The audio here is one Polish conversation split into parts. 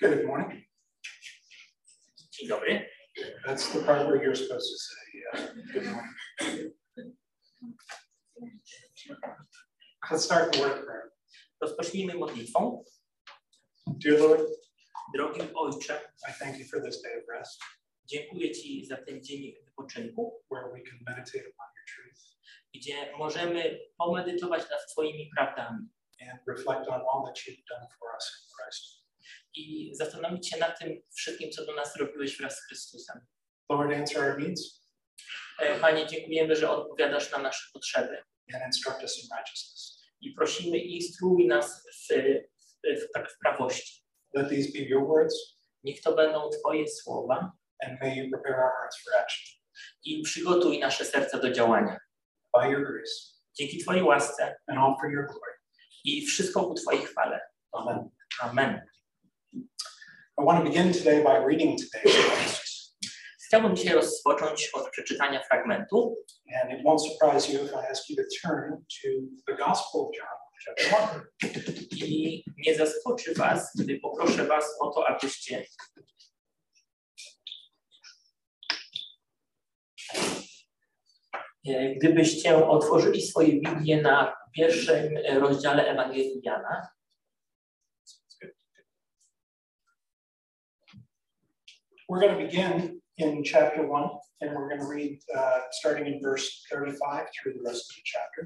Good morning. Dobry. That's the part where you're supposed to say, yeah, good morning. Let's start the word prayer. Rozpocznijmy modlitwą. Dear Lord, Drogi Ojcze, I thank you for this day of rest dziękuję Ci za ten dzień wypoczynku, where we can meditate upon your truth gdzie możemy pomedytować nad Twoimi prawdami and reflect on all that you've done for us in Christ. I zastanowić się nad tym wszystkim, co do nas zrobiłeś wraz z Chrystusem. Lord, answer our needs E, Panie, dziękujemy, że odpowiadasz na nasze potrzeby and instruct us in righteousness. i prosimy, instruuj nas w, w, pra- w prawości. Let these be your words Niech to będą Twoje słowa and may you prepare our hearts for action. i przygotuj nasze serca do działania. By your grace Dzięki Twojej łasce and all for your glory. i wszystko ku Twojej chwale. Amen. Amen. I want to begin today by reading today's text. Chciałbym dzisiaj rozpocząć od przeczytania fragmentu. And it won't surprise you if I ask you to turn to the Gospel of John, chapter 1. I nie zaskoczy Was, gdy poproszę Was o to, abyście e, gdybyście otworzyli swoje Biblię na pierwszym rozdziale Ewangelii Jana. We're going to begin in chapter 1, and we're going to read uh, starting in verse 35 through the rest of the chapter.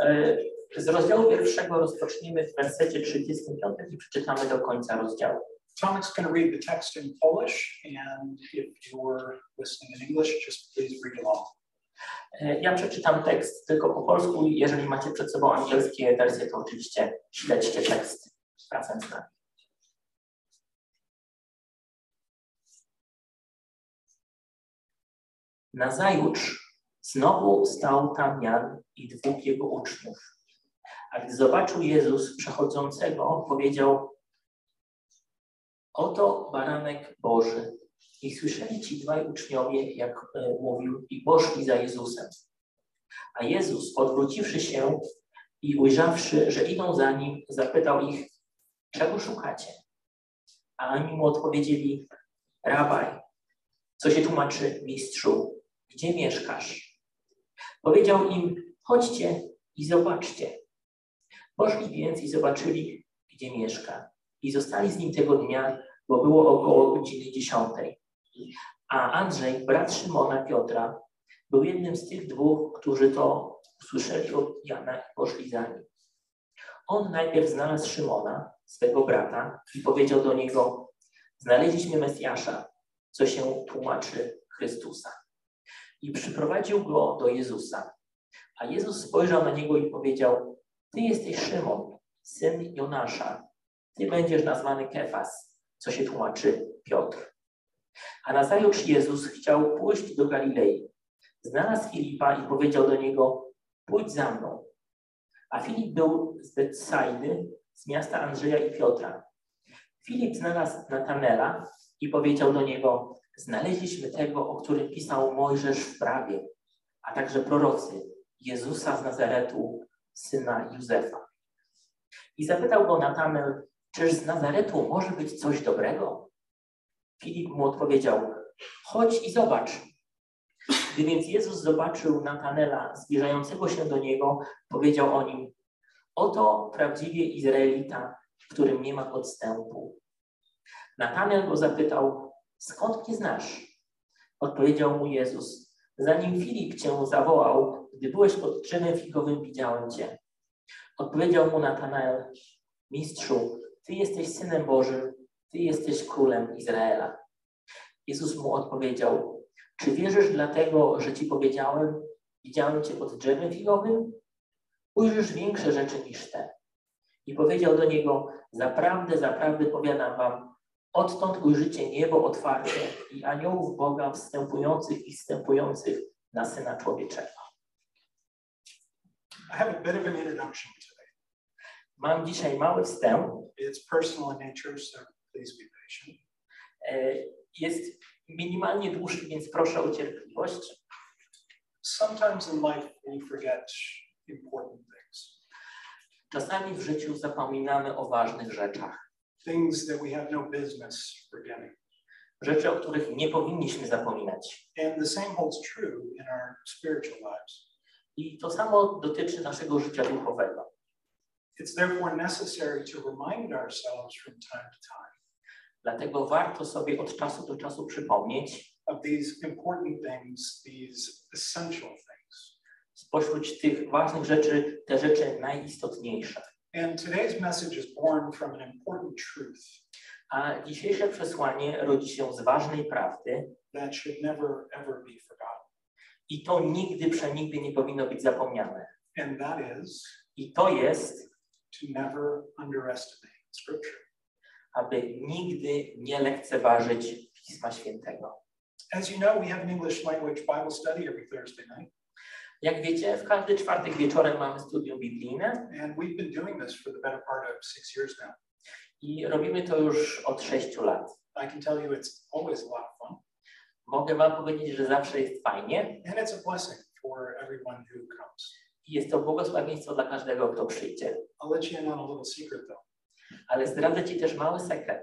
E, Z rozdziału pierwszego rozpoczniemy w wersecie 35 i przeczytamy do końca rozdziału. Tomic's going to read the text in Polish, and if you're listening in English, just please read along. E, Ja przeczytam tekst tylko po polsku. Jeżeli macie przed sobą angielskie wersje, to oczywiście śledźcie tekst razem z nami. Nazajutrz znowu stał tam Jan i dwóch jego uczniów. A gdy zobaczył Jezus przechodzącego, powiedział: Oto baranek Boży. I słyszeli ci dwaj uczniowie, jak e, mówił, i poszli za Jezusem. A Jezus, odwróciwszy się i ujrzawszy, że idą za nim, zapytał ich, czego szukacie? A oni mu odpowiedzieli, rabaj, co się tłumaczy mistrzu, gdzie mieszkasz? Powiedział im, chodźcie i zobaczcie. Poszli więc i zobaczyli, gdzie mieszka. I zostali z nim tego dnia, bo było około godziny dziesiątej. A Andrzej, brat Szymona Piotra, był jednym z tych dwóch, którzy to usłyszeli od Jana i poszli za nim. On najpierw znalazł Szymona, swego brata, i powiedział do niego: Znaleźliśmy Mesjasza, co się tłumaczy Chrystusa. I przyprowadził go do Jezusa. A Jezus spojrzał na niego i powiedział: Ty jesteś Szymon, syn Jonasza. Ty będziesz nazwany Kefas, co się tłumaczy Piotr. A nazajutrz Jezus chciał pójść do Galilei. Znalazł Filipa i powiedział do niego: Pójdź za mną. A Filip był z Betsaidy, z miasta Andrzeja i Piotra. Filip znalazł Natanela i powiedział do niego: Znaleźliśmy tego, o którym pisał Mojżesz w prawie, a także prorocy, Jezusa z Nazaretu, syna Józefa. I zapytał go Natanel, czyż z Nazaretu może być coś dobrego? Filip mu odpowiedział, chodź i zobacz. Gdy więc Jezus zobaczył Natanela zbliżającego się do niego, powiedział o nim, oto prawdziwie Izraelita, w którym nie ma podstępu. Natanel go zapytał, skąd mnie znasz? Odpowiedział mu Jezus, zanim Filip cię zawołał, gdy byłeś pod drzewem figowym, widziałem cię. Odpowiedział mu Natanael, mistrzu, ty jesteś synem Bożym, ty jesteś królem Izraela. Jezus mu odpowiedział, czy wierzysz dlatego, że ci powiedziałem, widziałem cię pod drzewem figowym? Ujrzysz większe rzeczy niż te. I powiedział do niego, zaprawdę, zaprawdę powiadam wam, odtąd ujrzycie niebo otwarte i aniołów Boga wstępujących i wstępujących na Syna Człowieczego. I have a bit of an introduction today. Mam dzisiaj mały wstęp. It's personal in nature, so please be patient. E, Jest minimalnie dłuższy, więc proszę o cierpliwość. Sometimes in life we forget important things. Czasami w życiu zapominamy o ważnych rzeczach. Things that we have no business forgetting. rzeczy, o których nie powinniśmy zapominać. And the same holds true in our spiritual lives. I to samo dotyczy naszego życia duchowego. It's therefore necessary to remind ourselves from time to time Dlatego warto sobie od czasu do czasu przypomnieć of these important things, these essential things. spośród tych ważnych rzeczy te rzeczy najistotniejsze. And today's message is born from an important truth A dzisiejsze przesłanie rodzi się z ważnej prawdy that should never, ever be forgotten. i to nigdy przenigdy nie powinno być zapomniane. And that is I to jest, to never underestimate Scripture. aby nigdy nie lekceważyć Pisma Świętego. As you know, we have an English language Bible study every Thursday night, Jak wiecie, w każdy czwartek wieczorem mamy studium biblijne and we've been doing this for the better part of six years now. i robimy to już od sześciu lat. I can tell you it's always a lot of fun, Mogę Wam powiedzieć, że zawsze jest fajnie and it's a blessing for everyone who comes. i jest to błogosławieństwo dla każdego, kto przyjdzie. I'll let you in on a little secret though. Ale zdradzę Ci też mały sekret.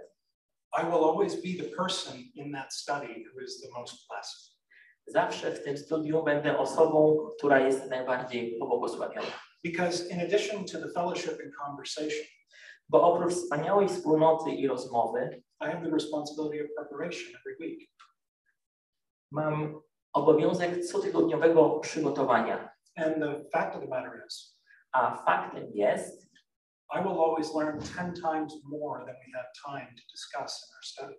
I will always be the person in that study who is the most blessed. Zawsze w tym studium będę osobą, która jest najbardziej pobłogosławiona. Because in addition to the fellowship and conversation, Bo oprócz wspaniałej wspólnoty i rozmowy, I have the responsibility of preparation every week. mam obowiązek cotygodniowego przygotowania. And the fact of the matter is, A faktem jest, I will always learn 10 times more than we have time to discuss in our study.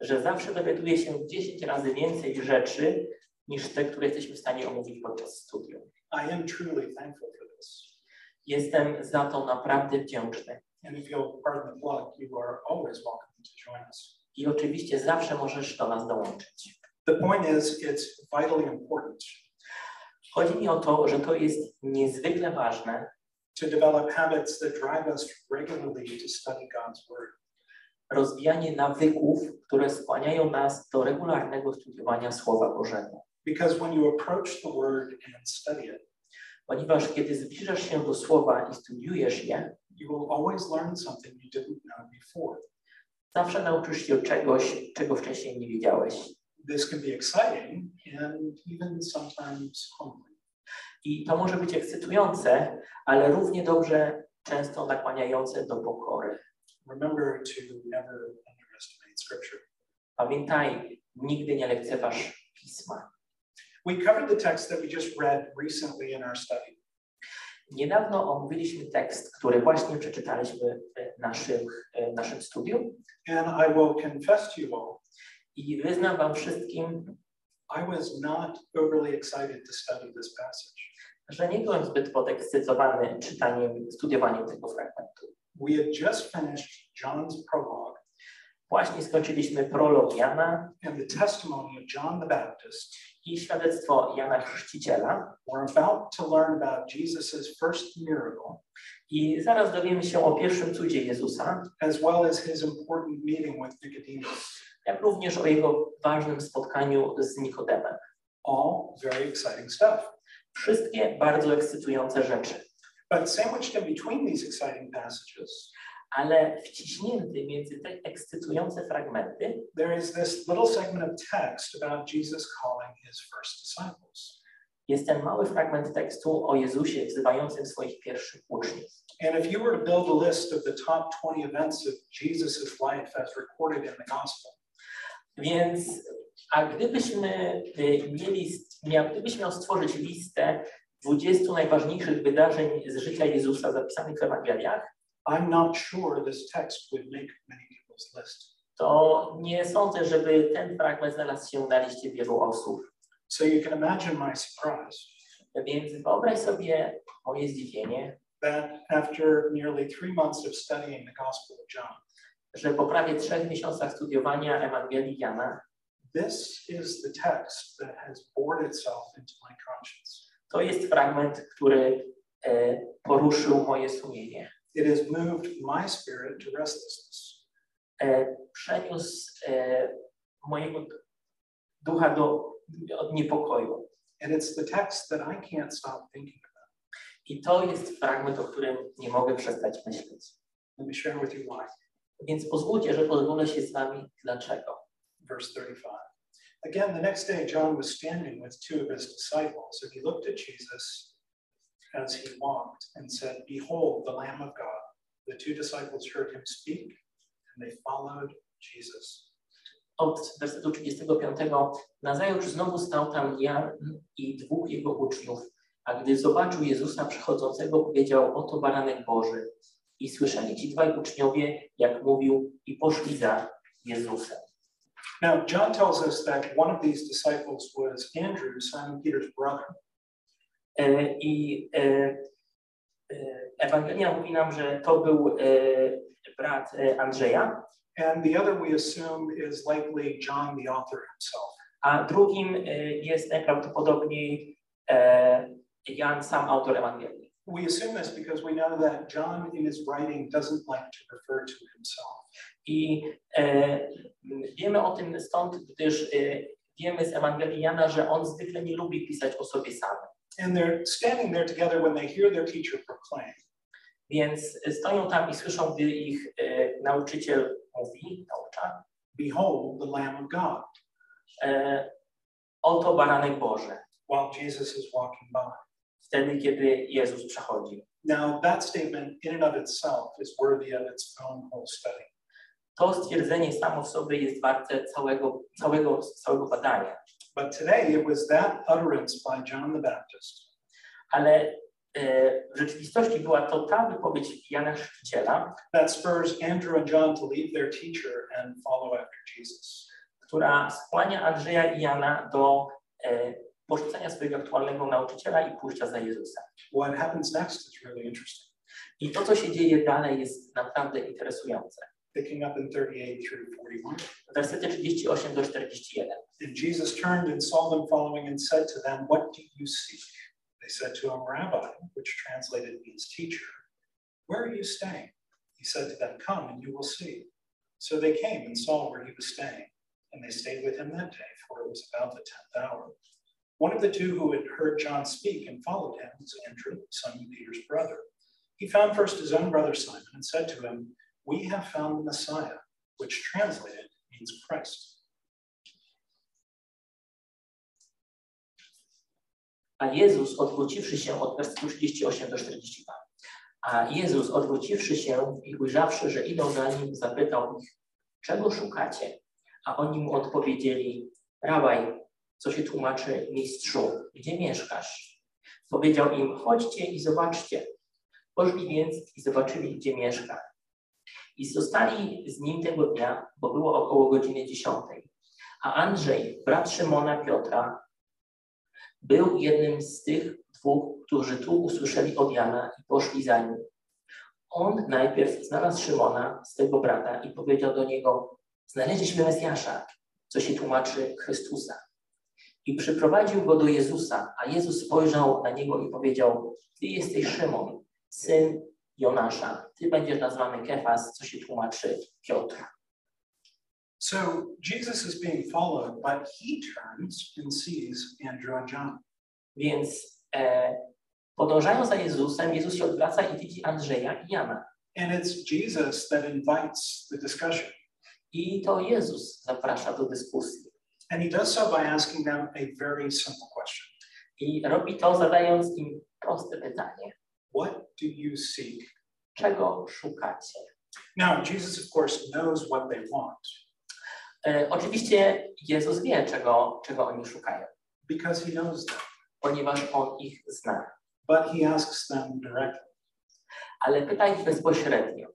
Że zawsze dowiaduję się 10 razy więcej rzeczy niż te, które jesteśmy w stanie omówić podczas studium. I am truly thankful for this. Jestem za to naprawdę wdzięczny. And if you'll pardon the plug, you are always welcome to join us. I oczywiście zawsze możesz do nas dołączyć. The point is, it's vitally important Chodzi mi o to, że to jest niezwykle ważne, to develop habits that drive us regularly to study God's Word. Rozwijanie nawyków, które skłaniają nas do regularnego studiowania Słowa Bożego. Because when you approach the Word and study it, Ponieważ kiedy zbliżasz się do Słowa i studiujesz je, you will always learn something you didn't know before. zawsze nauczysz się czegoś, czego wcześniej nie wiedziałeś. This can be exciting and even sometimes humbling. I to może być ekscytujące, ale równie dobrze często nakłaniające do pokory. Remember to never underestimate Scripture. Pamiętaj, nigdy nie lekceważ Pisma. We covered the text that we just read recently in our study. Niedawno omówiliśmy tekst, który właśnie przeczytaliśmy w naszym, w naszym studium And I will confess to you all, i wyznam wam wszystkim, I was not overly excited to study this passage. że nie byłem zbyt podekscytowany czytaniem, studiowaniem tego fragmentu. We had just finished John's prologue Właśnie skończyliśmy prolog Jana and the testimony of John the Baptist. i świadectwo Jana Chrzciciela We're about to learn about Jesus' first miracle, i zaraz dowiemy się o pierwszym cudzie Jezusa, as well as his important meeting with Nicodemus. jak również o jego ważnym spotkaniu z Nikodemem. All very exciting stuff. Wszystkie bardzo ekscytujące rzeczy, But sandwiched in between these exciting passages, ale wciśnięty między te ekscytujące fragmenty there is this little segment of text about Jesus calling his first disciples. jest ten mały fragment tekstu o Jezusie wzywającym swoich pierwszych uczniów. And if you were to build a list of the top 20 events of Jesus' life as recorded in the gospel, Więc, a gdybyśmy y, mieli, gdybyś miał stworzyć listę 20 najważniejszych wydarzeń z życia Jezusa zapisanych w Ewangeliach, I'm not sure this text would make many people's list. to nie sądzę, żeby ten fragment znalazł się na liście wielu osób. So you can imagine my surprise Więc wyobraź sobie moje zdziwienie, that after nearly three months of studying the Gospel of John, że po prawie trzech miesiącach studiowania Ewangelii Jana, this is the text that has bored itself into my conscience. To jest fragment, który e, poruszył moje sumienie. It has moved my spirit to restlessness. E, przeniósł e, mojego ducha do, od niepokoju. And it's the text that I can't stop thinking about. I to jest fragment, o którym nie mogę przestać myśleć. Let me share with you why. Więc pozwólcie, że pozwolę się z wami dlaczego. Verse 35. Again, the next day, John was standing with two of his disciples, and he looked at Jesus as he walked and said, Behold, the Lamb of God. The two disciples heard him speak, and they followed Jesus. Od wersetu 35. Nazajutrz znowu stał tam Jan i dwóch jego uczniów, a gdy zobaczył Jezusa przychodzącego, powiedział, oto baranek Boży. I słyszeli ci dwaj uczniowie, jak mówił, i poszli za Jezusem. Now, John tells us that one of these disciples was Andrew, Simon Peter's brother. E, I e, e, Ewangelia mówi nam, że to był brat Andrzeja, And the other we assume is likely John, the author himself. a drugim jest najprawdopodobniej Jan, sam autor Ewangelii. We assume this because we know that John, in his writing, doesn't like to refer to himself. I e, wiemy o tym stąd, gdyż e, wiemy z Ewangelii Jana, że on zwykle nie lubi pisać o sobie samym. And they're standing there together when they hear their teacher proclaim, Więc stoją tam i słyszą, gdy ich e, nauczyciel mówi, naucza, Behold, the Lamb of God, e, oto baranek Boży, while Jesus is walking by. Wtedy, kiedy Jezus przechodzi. Now, that statement in and of itself is worthy of its own whole study. To stwierdzenie samo w sobie jest warte całego, całego, całego badania. But today it was that utterance by John the Baptist Ale e, w rzeczywistości była to ta wypowiedź Jana Chrzciciela, that spurs Andrew and John to leave their teacher and follow after Jesus. która skłania Andrzeja i Jana do e, porzucenia swojego aktualnego nauczyciela i pójścia za Jezusem. What happens next is really interesting. I to, co się dzieje dalej, jest naprawdę interesujące. Picking up in 38 through 41. Wersety 38 do 41. And Jesus turned and saw them following and said to them, What do you seek? They said to him, Rabbi, which translated means teacher, where are you staying? He said to them, Come and you will see. So they came and saw where he was staying, and they stayed with him that day, for it was about the tenth hour. One of the two who had heard John speak and followed him was Andrew, Simon Peter's brother. He found first his own brother Simon and said to him, We have found the Messiah, which translated means Christ. A Jezus odwróciwszy się od wersetu 38 do 42. A Jezus odwróciwszy się i ujrzawszy, że idą za nim, zapytał ich, czego szukacie? A oni mu odpowiedzieli, rabaj, co się tłumaczy mistrzu, gdzie mieszkasz? Powiedział im, chodźcie i zobaczcie. Poszli więc i zobaczyli, gdzie mieszka. I zostali z nim tego dnia, bo było około godziny dziesiątej. A Andrzej, brat Szymona Piotra, był jednym z tych dwóch, którzy tu usłyszeli od Jana i poszli za nim. On najpierw znalazł Szymona, swego brata, i powiedział do niego: Znaleźliśmy Mesjasza, co się tłumaczy Chrystusa. I przyprowadził go do Jezusa, a Jezus spojrzał na niego i powiedział: Ty jesteś Szymon, syn Jonasza. Ty będziesz nazwany Kefas, co się tłumaczy Piotr. So Jesus is being followed, but he turns and sees Andrew and John. Więc e, podążają za Jezusem, Jezus się odwraca i widzi Andrzeja i Jana. And it's Jesus that invites the discussion. I to Jezus zaprasza do dyskusji. And he does so by asking them a very simple question I robi to zadając im proste pytanie. What do you seek? Czego szukacie? Now, Jesus, of course, knows what they want E, oczywiście Jezus wie, czego, czego oni szukają, because he knows them, ponieważ On ich zna. but he asks them directly Ale pyta ich bezpośrednio.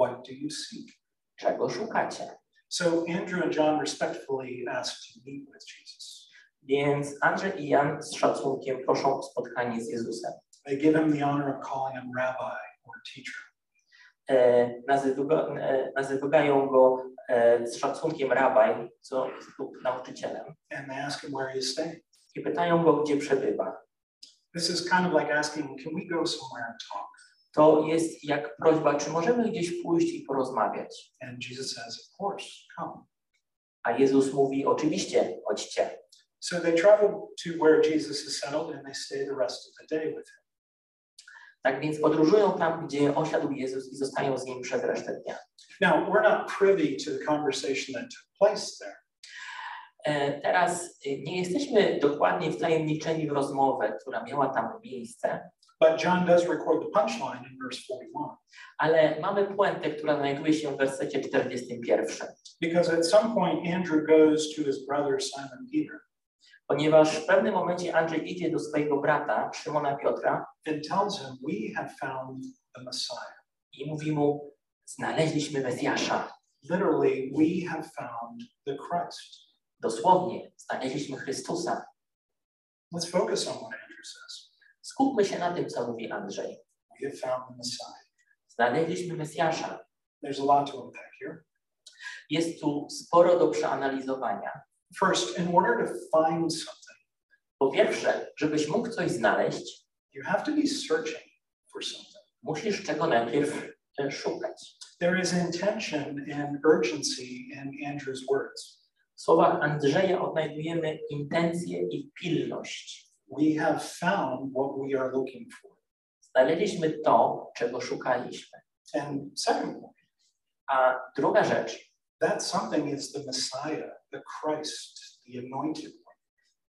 What do you seek? Czego szukacie? So Andrew and John respectfully ask to meet with Jesus. Więc Andrzej i Jan z szacunkiem proszą o spotkanie z Jezusem. They give him the honor of calling him rabbi or teacher. E, nazywa, e, nazywają go e, z szacunkiem rabaj, co tu nauczycielem. And they ask him where he is staying. I pytają go, gdzie przebywa. This is kind of like asking, can we go somewhere and talk? To jest jak prośba, czy możemy gdzieś pójść i porozmawiać? And Jesus says, of course, come. A Jezus mówi, oczywiście, chodźcie. So they to where Jesus is settled and they stay the rest of the day with him. Tak więc podróżują tam, gdzie osiadł Jezus i zostają z nim przez resztę dnia. Now, we're not privy to the conversation that took place there. E, Teraz y, nie jesteśmy dokładnie wtajemniczeni w rozmowę, która miała tam miejsce, But John does record the punchline in verse 41. ale mamy puentę, która znajduje się w wersecie 41. Because at some point, Andrew goes to his brother Simon Peter Ponieważ w pewnym momencie Andrzej idzie do swojego brata, Szymona Piotra, and tells him, We have found the Messiah. i mówi mu, znaleźliśmy Mesjasza. Literally, we have found the Christ. Dosłownie, znaleźliśmy Chrystusa. Let's focus on what Andrew says. Skupmy się na tym, co mówi Andrzej. We have found the Messiah. Znaleźliśmy Mesjasza. There's a lot to unpack here. Jest tu sporo do przeanalizowania. First, in order to find something, Po pierwsze, żebyś mógł coś znaleźć, you have to be searching for something. musisz czego najpierw e, szukać. There is intention and urgency in Andrew's words. W słowach Andrzeja odnajdujemy intencję i pilność. We have found what we are looking for. Znaleźliśmy to, czego szukaliśmy. And second point, A druga rzecz, that something is the Messiah, the Christ, the anointed one.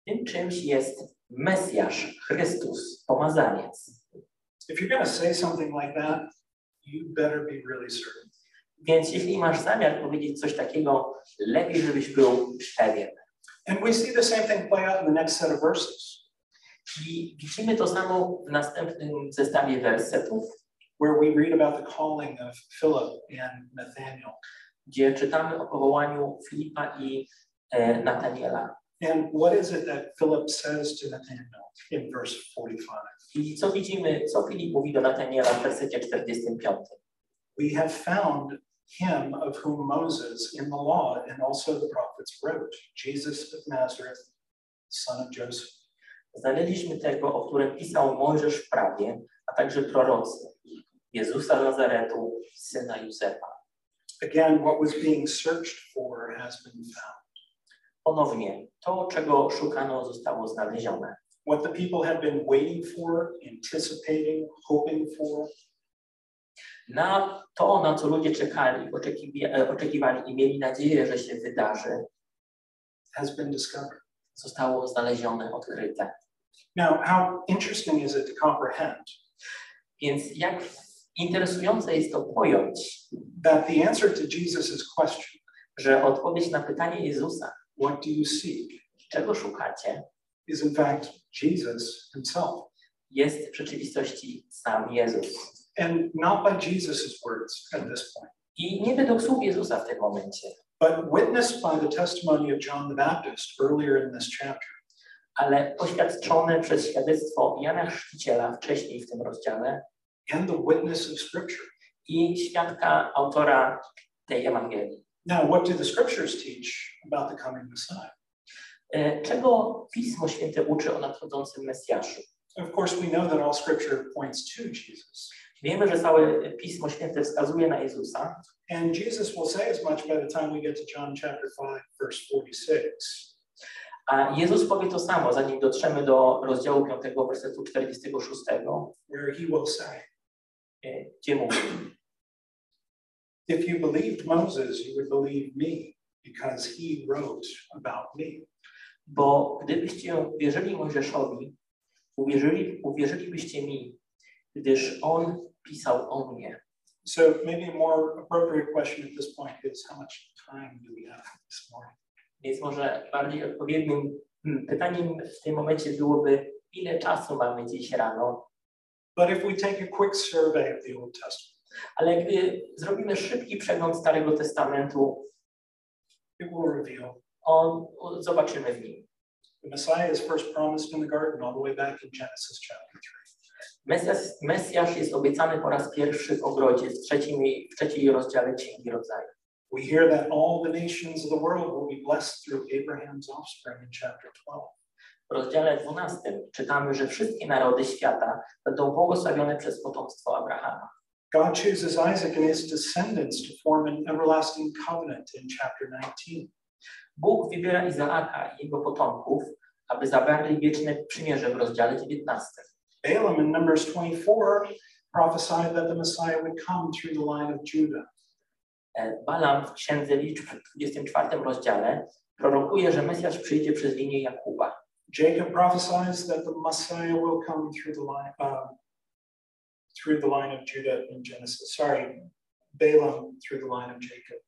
tym czymś jest Mesjasz, Chrystus, pomazaniec. If you're going to say something like that, you better be really certain. Więc jeśli masz zamiar powiedzieć coś takiego, lepiej, żebyś był pewien. And we see the same thing play out in the next set of verses, I widzimy to samo w następnym zestawie wersetów, where we read about the calling of Philip and Nathaniel. gdzie czytamy o powołaniu Filipa i e, Nataniela. And what is it that Philip says to Nathaniel in verse 45? I co widzimy, co Filip mówi do Nataniela w wersecie 45. We have found him of whom Moses in the law and also the prophets wrote, Jesus of Nazareth, son of Joseph. Znaleźliśmy tego, o którym pisał Mojżesz w prawie, a także prorocy. Jezusa Nazaretu, syna Józefa. Again, what was being searched for has been found. Ponownie, to, czego szukano, zostało znalezione. What the people had been waiting for, anticipating, hoping for, Na to, na co ludzie czekali, e, oczekiwali i mieli nadzieję, że się wydarzy, has been discovered. Zostało znalezione, odkryte. Now, how interesting is it to comprehend Więc jak interesujące jest to pojąć, that the answer to Jesus' question, że odpowiedź na pytanie Jezusa, what do you seek, czego szukacie, is in fact Jesus himself. jest w rzeczywistości sam Jezus. And not by Jesus' words at this point, I nie według słów Jezusa w tym momencie, but witnessed by the testimony of John the Baptist earlier in this chapter. ale poświadczone przez świadectwo Jana Chrzciciela wcześniej w tym rozdziale and the witness of Scripture. i świadka autora tej Ewangelii. Now, what do the Scriptures teach about the coming Messiah? E, Czego Pismo Święte uczy o nadchodzącym Mesjaszu? Of course, we know that all Scripture points to Jesus. Wiemy, że całe Pismo Święte wskazuje na Jezusa, And Jesus will say as much by the time we get to John chapter 5, verse 46. a Jezus powie to samo, zanim dotrzemy do rozdziału 5, wersetu 46, where he will say, e, gdzie mówi, If you believed Moses, you would believe me because he wrote about me. bo gdybyście wierzyli Mojżeszowi, uwierzyli, uwierzylibyście mi, gdyż on pisał o mnie. So maybe a more appropriate question at this point is how much time do we have this morning? Więc może bardziej odpowiednim hmm, pytaniem w tym momencie byłoby, ile czasu mamy dziś rano, But if we take a quick survey of the Old Testament, ale gdy zrobimy szybki przegląd Starego Testamentu, it will reveal on, zobaczymy w nim. the Messiah is first promised in the garden all the way back in Genesis chapter 3. Mesjasz, Mesjasz jest obiecany po raz pierwszy w ogrodzie, w trzecim, w trzeciej rozdziale Księgi Rodzaju. We hear that all the nations of the world will be blessed through Abraham's offspring in chapter 12. W rozdziale 12 czytamy, że wszystkie narody świata będą błogosławione przez potomstwo Abrahama. God chooses Isaac and his descendants to form an everlasting covenant in chapter 19. Bóg wybiera Izaaka i jego potomków, aby zawarli wieczne przymierze w rozdziale 19. Balaam in Numbers 24 prophesied that the Messiah would come through the line of Judah. E, Balaam w Księdze Liczb w 24 rozdziale prorokuje, że Mesjasz przyjdzie przez linię Jakuba. Jacob prophesies that the Messiah will come through the line um, through the line of Judah in Genesis. Sorry, Balaam through the line of Jacob.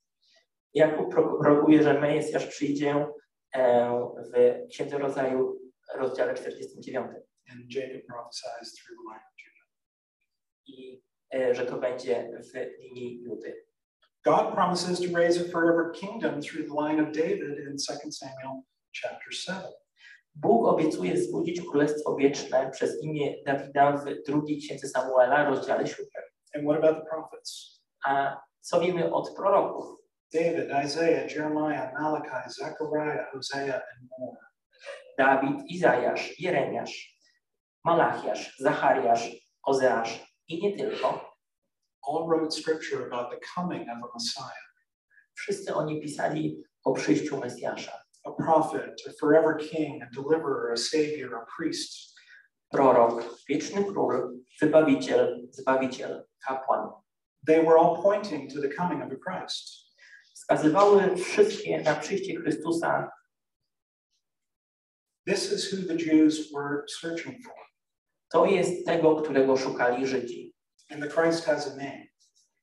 Jakub pro- prorokuje, że Mesjasz przyjdzie e, w Księdze Rodzaju, rozdziale 49 And Jacob prophesies through the line of Judah. i e, że to będzie w linii Judy. God promises to raise a forever kingdom through the line of David in 2 Samuel chapter 7. Bóg obiecuje zbudzić królestwo wieczne przez imię Dawida w drugiej księdze Samuela, rozdziale 7. And what about the prophets? A co wiemy od proroków? David, Isaiah, Jeremiah, Malachi, Zechariah, Hosea, and more. Dawid, Izajasz, Jeremiasz, Malachiasz, Zachariasz, Ozeasz i nie tylko. All wrote scripture about the coming of a Messiah, Wszyscy oni pisali o przyjściu Mesjasza. a prophet, a forever king, a deliverer, a savior, a priest. Prorok, wieczny król, wybawiciel, zbawiciel, kapłan. They were all pointing to the coming of a Christ. Wskazywały wszystkie na przyjście Chrystusa. This is who the Jews were searching for. To jest tego, którego szukali Żydzi. And the Christ has a name.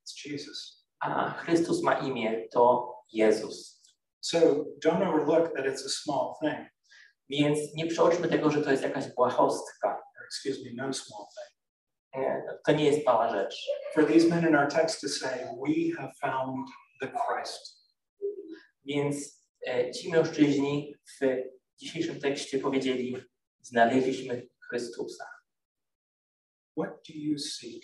It's Jesus. A Chrystus ma imię, to Jezus. So don't overlook that it's a small thing, Więc nie przeoczmy tego, że to jest jakaś błahostka. excuse me, no small thing. Nie, To nie jest mała rzecz. For these men in our text to say, We have found the Christ. Więc e, ci mężczyźni w dzisiejszym tekście powiedzieli: Znaleźliśmy Chrystusa. What do you seek?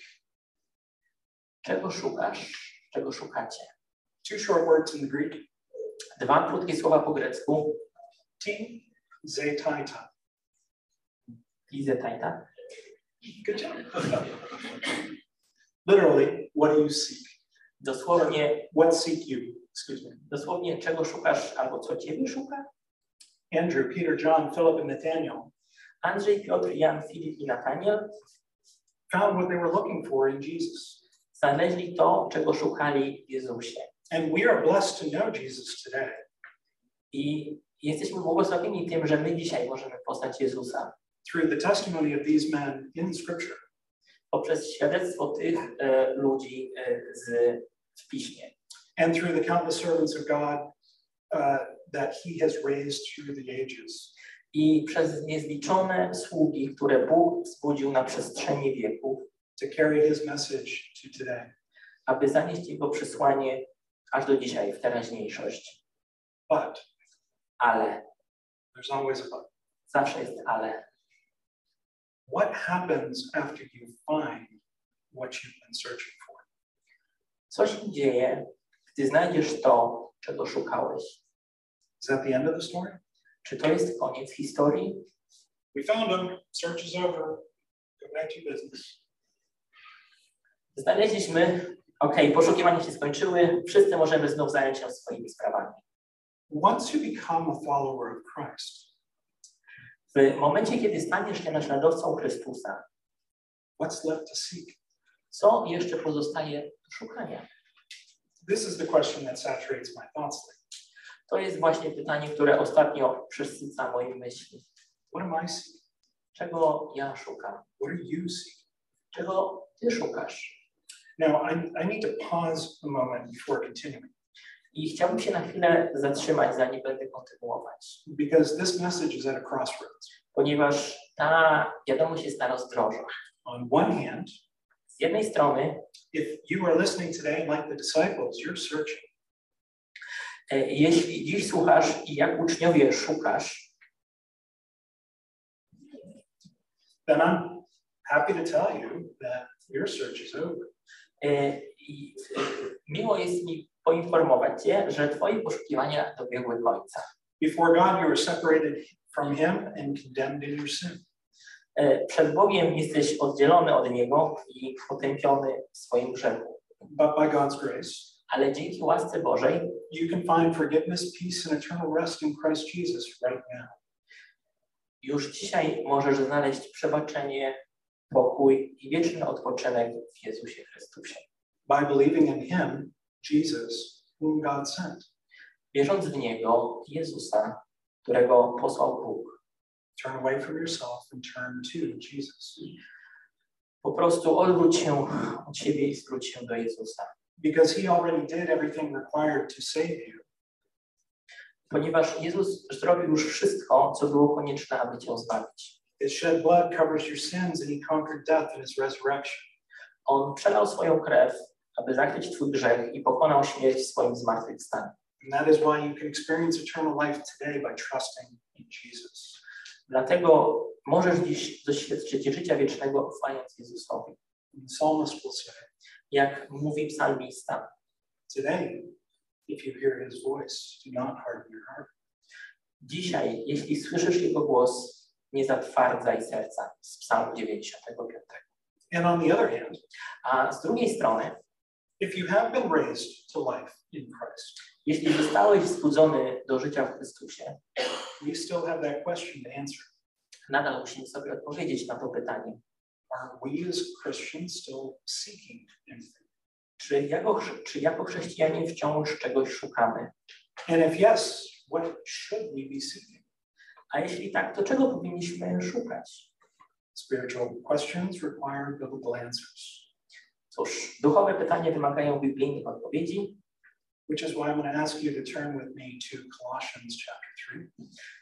Czego szukasz? Czego szukacie? Two short words in the Greek Dwa krótkie słowa po grecku. T, zetaita. Izetajta. Good job. Literally, what do you seek? Dosłownie, What seek you? Excuse me. dosłownie czego szukasz albo co ciebie szuka? Andrew, Peter, John, Philip, and Nathaniel Andrzej, Piotr, Jan, Filip i Nataniel found what they were looking for in Jesus. znaleźli to, czego szukali w Jezusie. And we are blessed to know Jesus today. I jesteśmy błogosławieni tym, że my dzisiaj możemy poznać Jezusa through the testimony of these men in Scripture. poprzez świadectwo tych e, ludzi e, z, w Piśmie and through the countless servants of God uh, that He has raised through the ages. I przez niezliczone sługi, które Bóg wzbudził na przestrzeni wieków, to carry His message to today. aby zanieść Jego przesłanie aż do dzisiaj, w teraźniejszość. But Ale, there's always a but. zawsze jest ale. What happens after you find what you've been searching for? Co się dzieje, gdy znajdziesz to, czego szukałeś? Is that the end of the story? Czy to jest koniec historii? We found him. Search is over. Go back to business. Znaleźliśmy, okej, poszukiwania się skończyły, wszyscy możemy znów zająć się swoimi sprawami. Once you become a follower of Christ, W momencie, kiedy staniesz się naśladowcą Chrystusa, what's left to seek? co jeszcze pozostaje do szukania? This is the question that saturates my thoughts lately. To jest właśnie pytanie, które ostatnio przesyca moje myśli. What am I seeking? Czego ja szukam? What are you seeking? Czego ty szukasz? Now, I, I need to pause a moment before continuing I chciałbym się na chwilę zatrzymać, zanim będę kontynuować, because this message is at a crossroads. ponieważ ta wiadomość jest na rozdrożach. On one hand, Z jednej strony, if you are listening today like the disciples, you're searching. E, jeśli dziś słuchasz i jak uczniowie szukasz, then I'm happy to tell you that your search is over. e, i e, miło jest mi poinformować Cię, że Twoje poszukiwania dobiegły końca. Before God, you were separated from Him and condemned in your sin. Przed Bogiem jesteś oddzielony od Niego i potępiony w swoim grzechu. But by God's grace, Ale dzięki łasce Bożej you can find forgiveness, peace, and eternal rest in Christ Jesus right now. już dzisiaj możesz znaleźć przebaczenie, pokój i wieczny odpoczynek w Jezusie Chrystusie. by believing in him, Jesus, whom God sent. Wierząc w Niego, Jezusa, którego posłał Bóg. Turn away from yourself and turn to Jesus. Po prostu odwróć się od siebie i zwróć się do Jezusa. Because he already did everything required to save you. Ponieważ Jezus zrobił już wszystko, co było konieczne, aby Cię zbawić. His shed blood covers your sins and he conquered death in his resurrection. On przelał swoją krew, aby zakryć Twój grzech i pokonał śmierć w swoim zmartwychwstaniu. And that is why you can experience eternal life today by trusting in Jesus. Dlatego możesz dziś doświadczyć życia wiecznego ufając Jezusowi. And the psalmist will say, Jak mówi psalmista, Today, if you hear his voice, do not harden your heart. dzisiaj, jeśli słyszysz Jego głos, nie zatwardzaj serca z psalmu 95. And on the other hand, A z drugiej strony, if you have been raised to life in Christ, jeśli zostałeś wzbudzony do życia w Chrystusie, we still have that question to answer. nadal musimy sobie odpowiedzieć na to pytanie. We as Christians still seeking anything? Czy jako, czy jako chrześcijanie wciąż czegoś szukamy? And if yes, what should we be seeking? A jeśli tak, to czego powinniśmy szukać? Spiritual questions require biblical answers, Cóż, duchowe pytania wymagają biblijnych odpowiedzi, which is why I'm going to ask you to turn with me to Colossians chapter 3.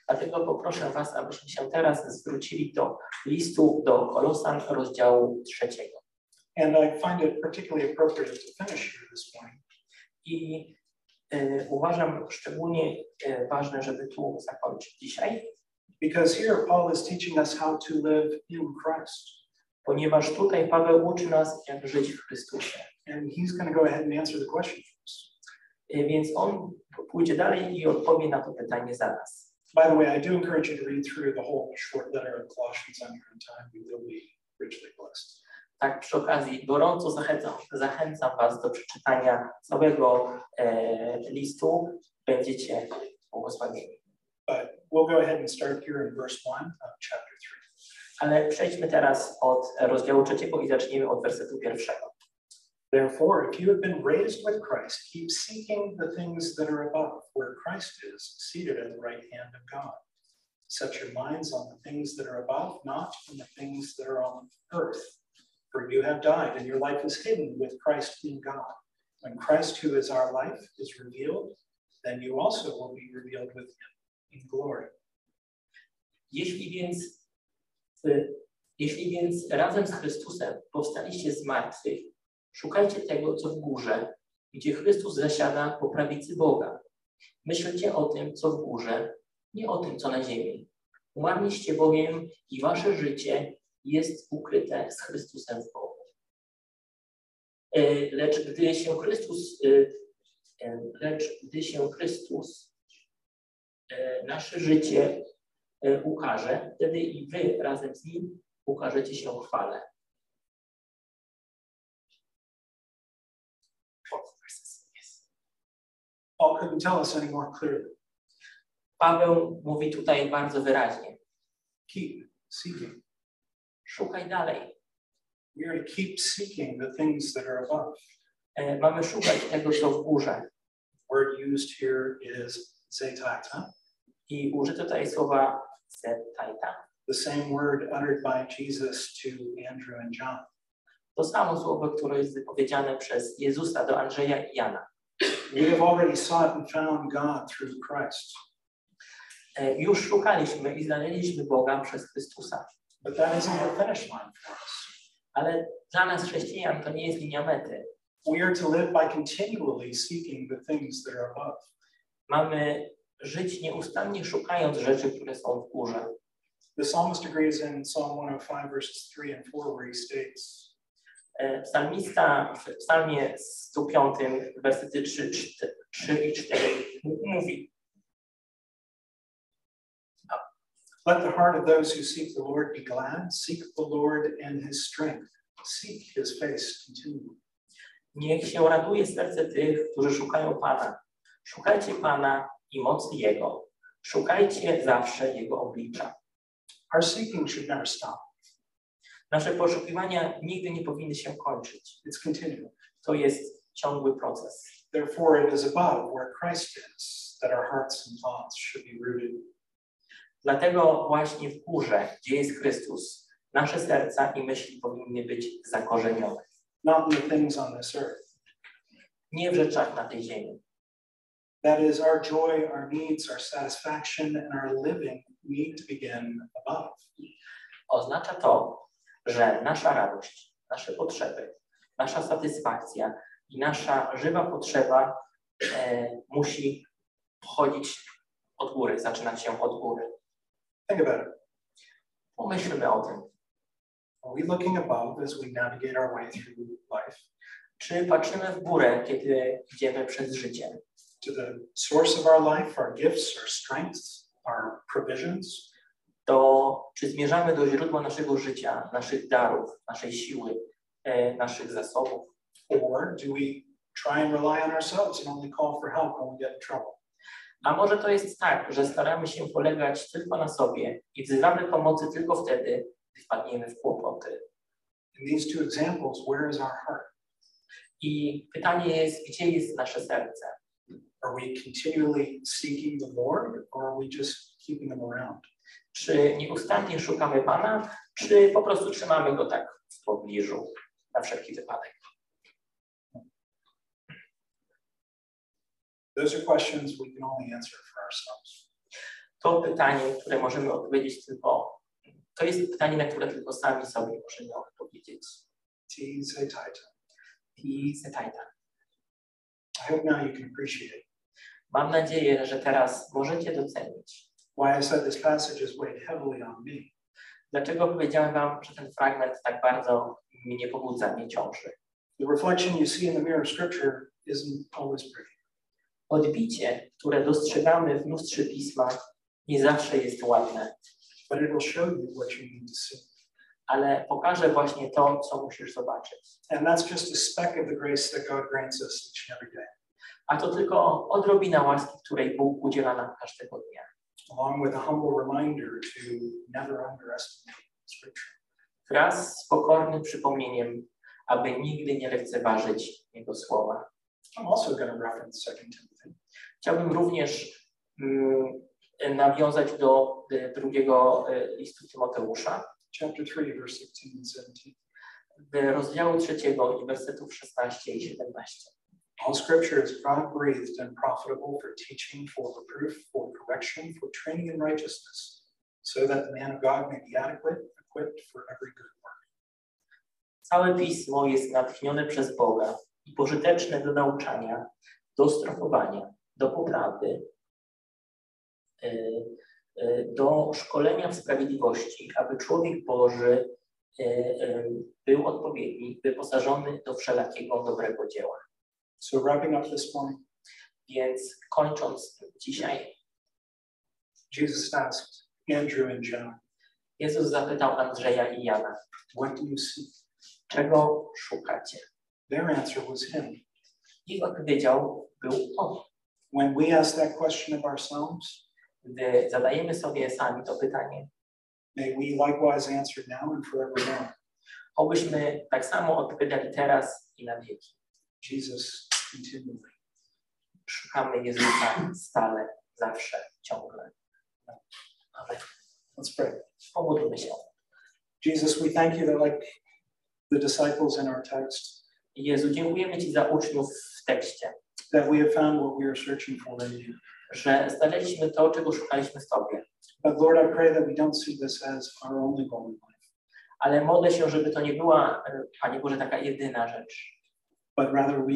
dlatego poproszę Was, abyśmy się teraz zwrócili do listu do Kolosan rozdziału trzeciego. And I find it particularly appropriate to finish here this morning I e, uważam szczególnie e, ważne, żeby tu zakończyć dzisiaj, because here Paul is teaching us how to live in Christ. ponieważ tutaj Paweł uczy nas, jak żyć w Chrystusie. And he's going to go ahead and answer the question Więc on pójdzie dalej i odpowie na to pytanie za nas. By the way, I do encourage you to read through the whole short letter of Colossians on your own time. You will be richly blessed. Tak, przy okazji gorąco zachęcam, zachęcam Was do przeczytania całego e, listu. Będziecie błogosławieni. But we'll go ahead and start here in verse 1 of chapter 3. Ale przejdźmy teraz od rozdziału trzeciego i zacznijmy od wersetu pierwszego. Therefore, if you have been raised with Christ, keep seeking the things that are above, where Christ is, seated at the right hand of God. Set your minds on the things that are above, not on the things that are on earth. For you have died, and your life is hidden with Christ in God. When Christ, who is our life, is revealed, then you also will be revealed with him in glory. Jeśli więc, jeśli więc razem z Chrystusem powstaliście z martwych, szukajcie tego, co w górze, gdzie Chrystus zasiada po prawicy Boga. Myślcie o tym, co w górze, nie o tym, co na ziemi. Umarliście bowiem i wasze życie jest ukryte z Chrystusem w Bogu. Y, Lecz gdy się Chrystus, y, y, lecz gdy się Chrystus, nasze życie ukaże, wtedy i wy razem z nim ukażecie się w chwale. Paul couldn't tell us any more clearly. Paweł mówi tutaj bardzo wyraźnie. Keep seeking. Szukaj dalej. We are to keep seeking the things that are above. E, Mamy szukać tego, co w górze. word used here is zetata, I użyto tutaj słowa zetaita. the same word uttered by Jesus to Andrew and John. To samo słowo, które jest wypowiedziane przez Jezusa do Andrzeja i Jana. We have already sought and found God through Christ, E, Już szukaliśmy i znaleźliśmy Boga przez Chrystusa. but that isn't the finish line for us. Ale dla nas chrześcijan to nie jest linia mety. We are to live by continually seeking the things that are above. Mamy żyć nieustannie szukając rzeczy, które są w górze. The psalmist agrees in Psalm 105, verses 3 and 4, where he states, Psalmista w psalmie 105, wersety 3, 3 i 4 mówi Let the heart of those who seek the Lord be glad, seek the Lord and his strength, seek his face continually. Niech się raduje serce tych, którzy szukają Pana. Szukajcie Pana i mocy Jego. Szukajcie zawsze Jego oblicza. Our seeking should never stop. Nasze poszukiwania nigdy nie powinny się kończyć. It's continual. To jest ciągły proces. Therefore, it is above where Christ is that our hearts and thoughts should be rooted. Dlatego właśnie w górze, gdzie jest Chrystus, nasze serca i myśli powinny być zakorzenione. not in the things on this earth. Nie w rzeczach na tej ziemi. That is, our joy, our needs, our satisfaction, and our living need to begin above. Oznacza to, że nasza radość, nasze potrzeby, nasza satysfakcja i nasza żywa potrzeba e, musi pochodzić od góry, zaczynać się od góry. Think about it. Pomyślmy o tym. Are we looking above as we navigate our way through life Czy patrzymy w górę, kiedy idziemy przez życie? to the source of our life, our gifts, our strengths, our provisions? To czy zmierzamy do źródła naszego życia, naszych darów, naszej siły, e, naszych zasobów? Or do we try and rely on ourselves and only call for help when we get in trouble? A może to jest tak, że staramy się polegać tylko na sobie i wzywamy pomocy tylko wtedy, gdy wpadniemy w kłopoty. In these two examples, where is our heart? I pytanie jest, gdzie jest nasze serce? Are we continually seeking the Lord or are we just keeping them around? Czy nieustannie szukamy Pana, czy po prostu trzymamy Go tak w pobliżu na wszelki wypadek? Those are questions we can only answer for ourselves. To pytanie, które możemy odpowiedzieć tylko, to jest pytanie, na które tylko sami sobie możemy odpowiedzieć. Tease a titan. I zetajta. I hope now you can appreciate Mam nadzieję, że teraz możecie docenić, why I said this passage is weighed heavily on me. dlaczego powiedziałem Wam, że ten fragment tak bardzo mnie pobudza, mnie ciąży. The reflection you see in the mirror of Scripture isn't always pretty. Odbicie, które dostrzegamy w lustrze Pisma, nie zawsze jest ładne, but it will show you what you need to see. ale pokaże właśnie to, co musisz zobaczyć. And that's just a speck of the grace that God grants us each and every day, A to tylko odrobina łaski, której Bóg udziela nam każdego dnia. Along with a humble reminder to never underestimate Scripture. Wraz z pokornym przypomnieniem, aby nigdy nie lekceważyć Jego słowa. I'm also going to reference 2 Timothy. Chciałbym również mm, nawiązać do y, drugiego y, listu Tymoteusza, chapter 3, verse 16 and 17. w rozdziału trzeciego i wersetów 16 i 17. All scripture is God breathed and profitable for teaching, for reproof, for correction, for training in righteousness, so that the man of God may be adequate, equipped for every good work. Całe pismo jest natchnione przez Boga i pożyteczne do nauczania, do strofowania, do poprawy, y, y, do szkolenia w sprawiedliwości, aby człowiek Boży y, był odpowiedni, wyposażony do wszelakiego dobrego dzieła. So, wrapping up this morning, Więc kończąc dzisiaj, Jesus asked Andrew and John, Jezus zapytał Andrzeja i Jana, What do you see? czego szukacie? Their answer was Him. Ich odpowiedział był On. When we ask that question of ourselves, Gdy zadajemy sobie sami to pytanie, may we likewise answer now and forevermore. obyśmy tak samo odpowiadali teraz i na wieki. Jesus continually. Szukamy Jezusa stale, zawsze, ciągle. Amen. Let's pray. Pomódlmy się. Jesus, we thank you that, like the disciples in our text, Jezu, dziękujemy Ci za uczniów w tekście, that we have found what we are searching for in you. że znaleźliśmy to, czego szukaliśmy w Tobie. But Lord, I pray that we don't see this as our only goal in life, Ale modlę się, żeby to nie była, Panie Boże, taka jedyna rzecz, but rather we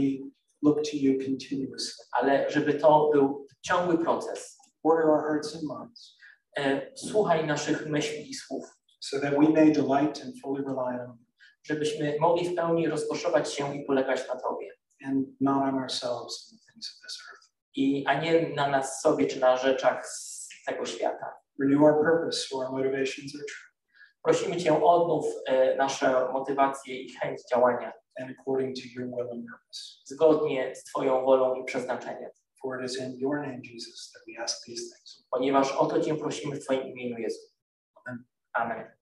look to you continuously. ale żeby to był ciągły proces. Order our hearts and minds E, Słuchaj naszych myśli i słów, so that we may delight and fully rely on you żebyśmy mogli w pełni rozkoszować się i polegać na Tobie. and not on ourselves and the things of this earth. I, a nie na nas sobie czy na rzeczach z tego świata. Renew our purpose our motivations are true Prosimy Cię odnów e, nasze motywacje i chęć działania and according to your will and purpose. zgodnie z Twoją wolą i przeznaczeniem. For it is in your name, Jesus, that we ask these things. Ponieważ o to Cię prosimy w Twoim imieniu Jezu. Amen.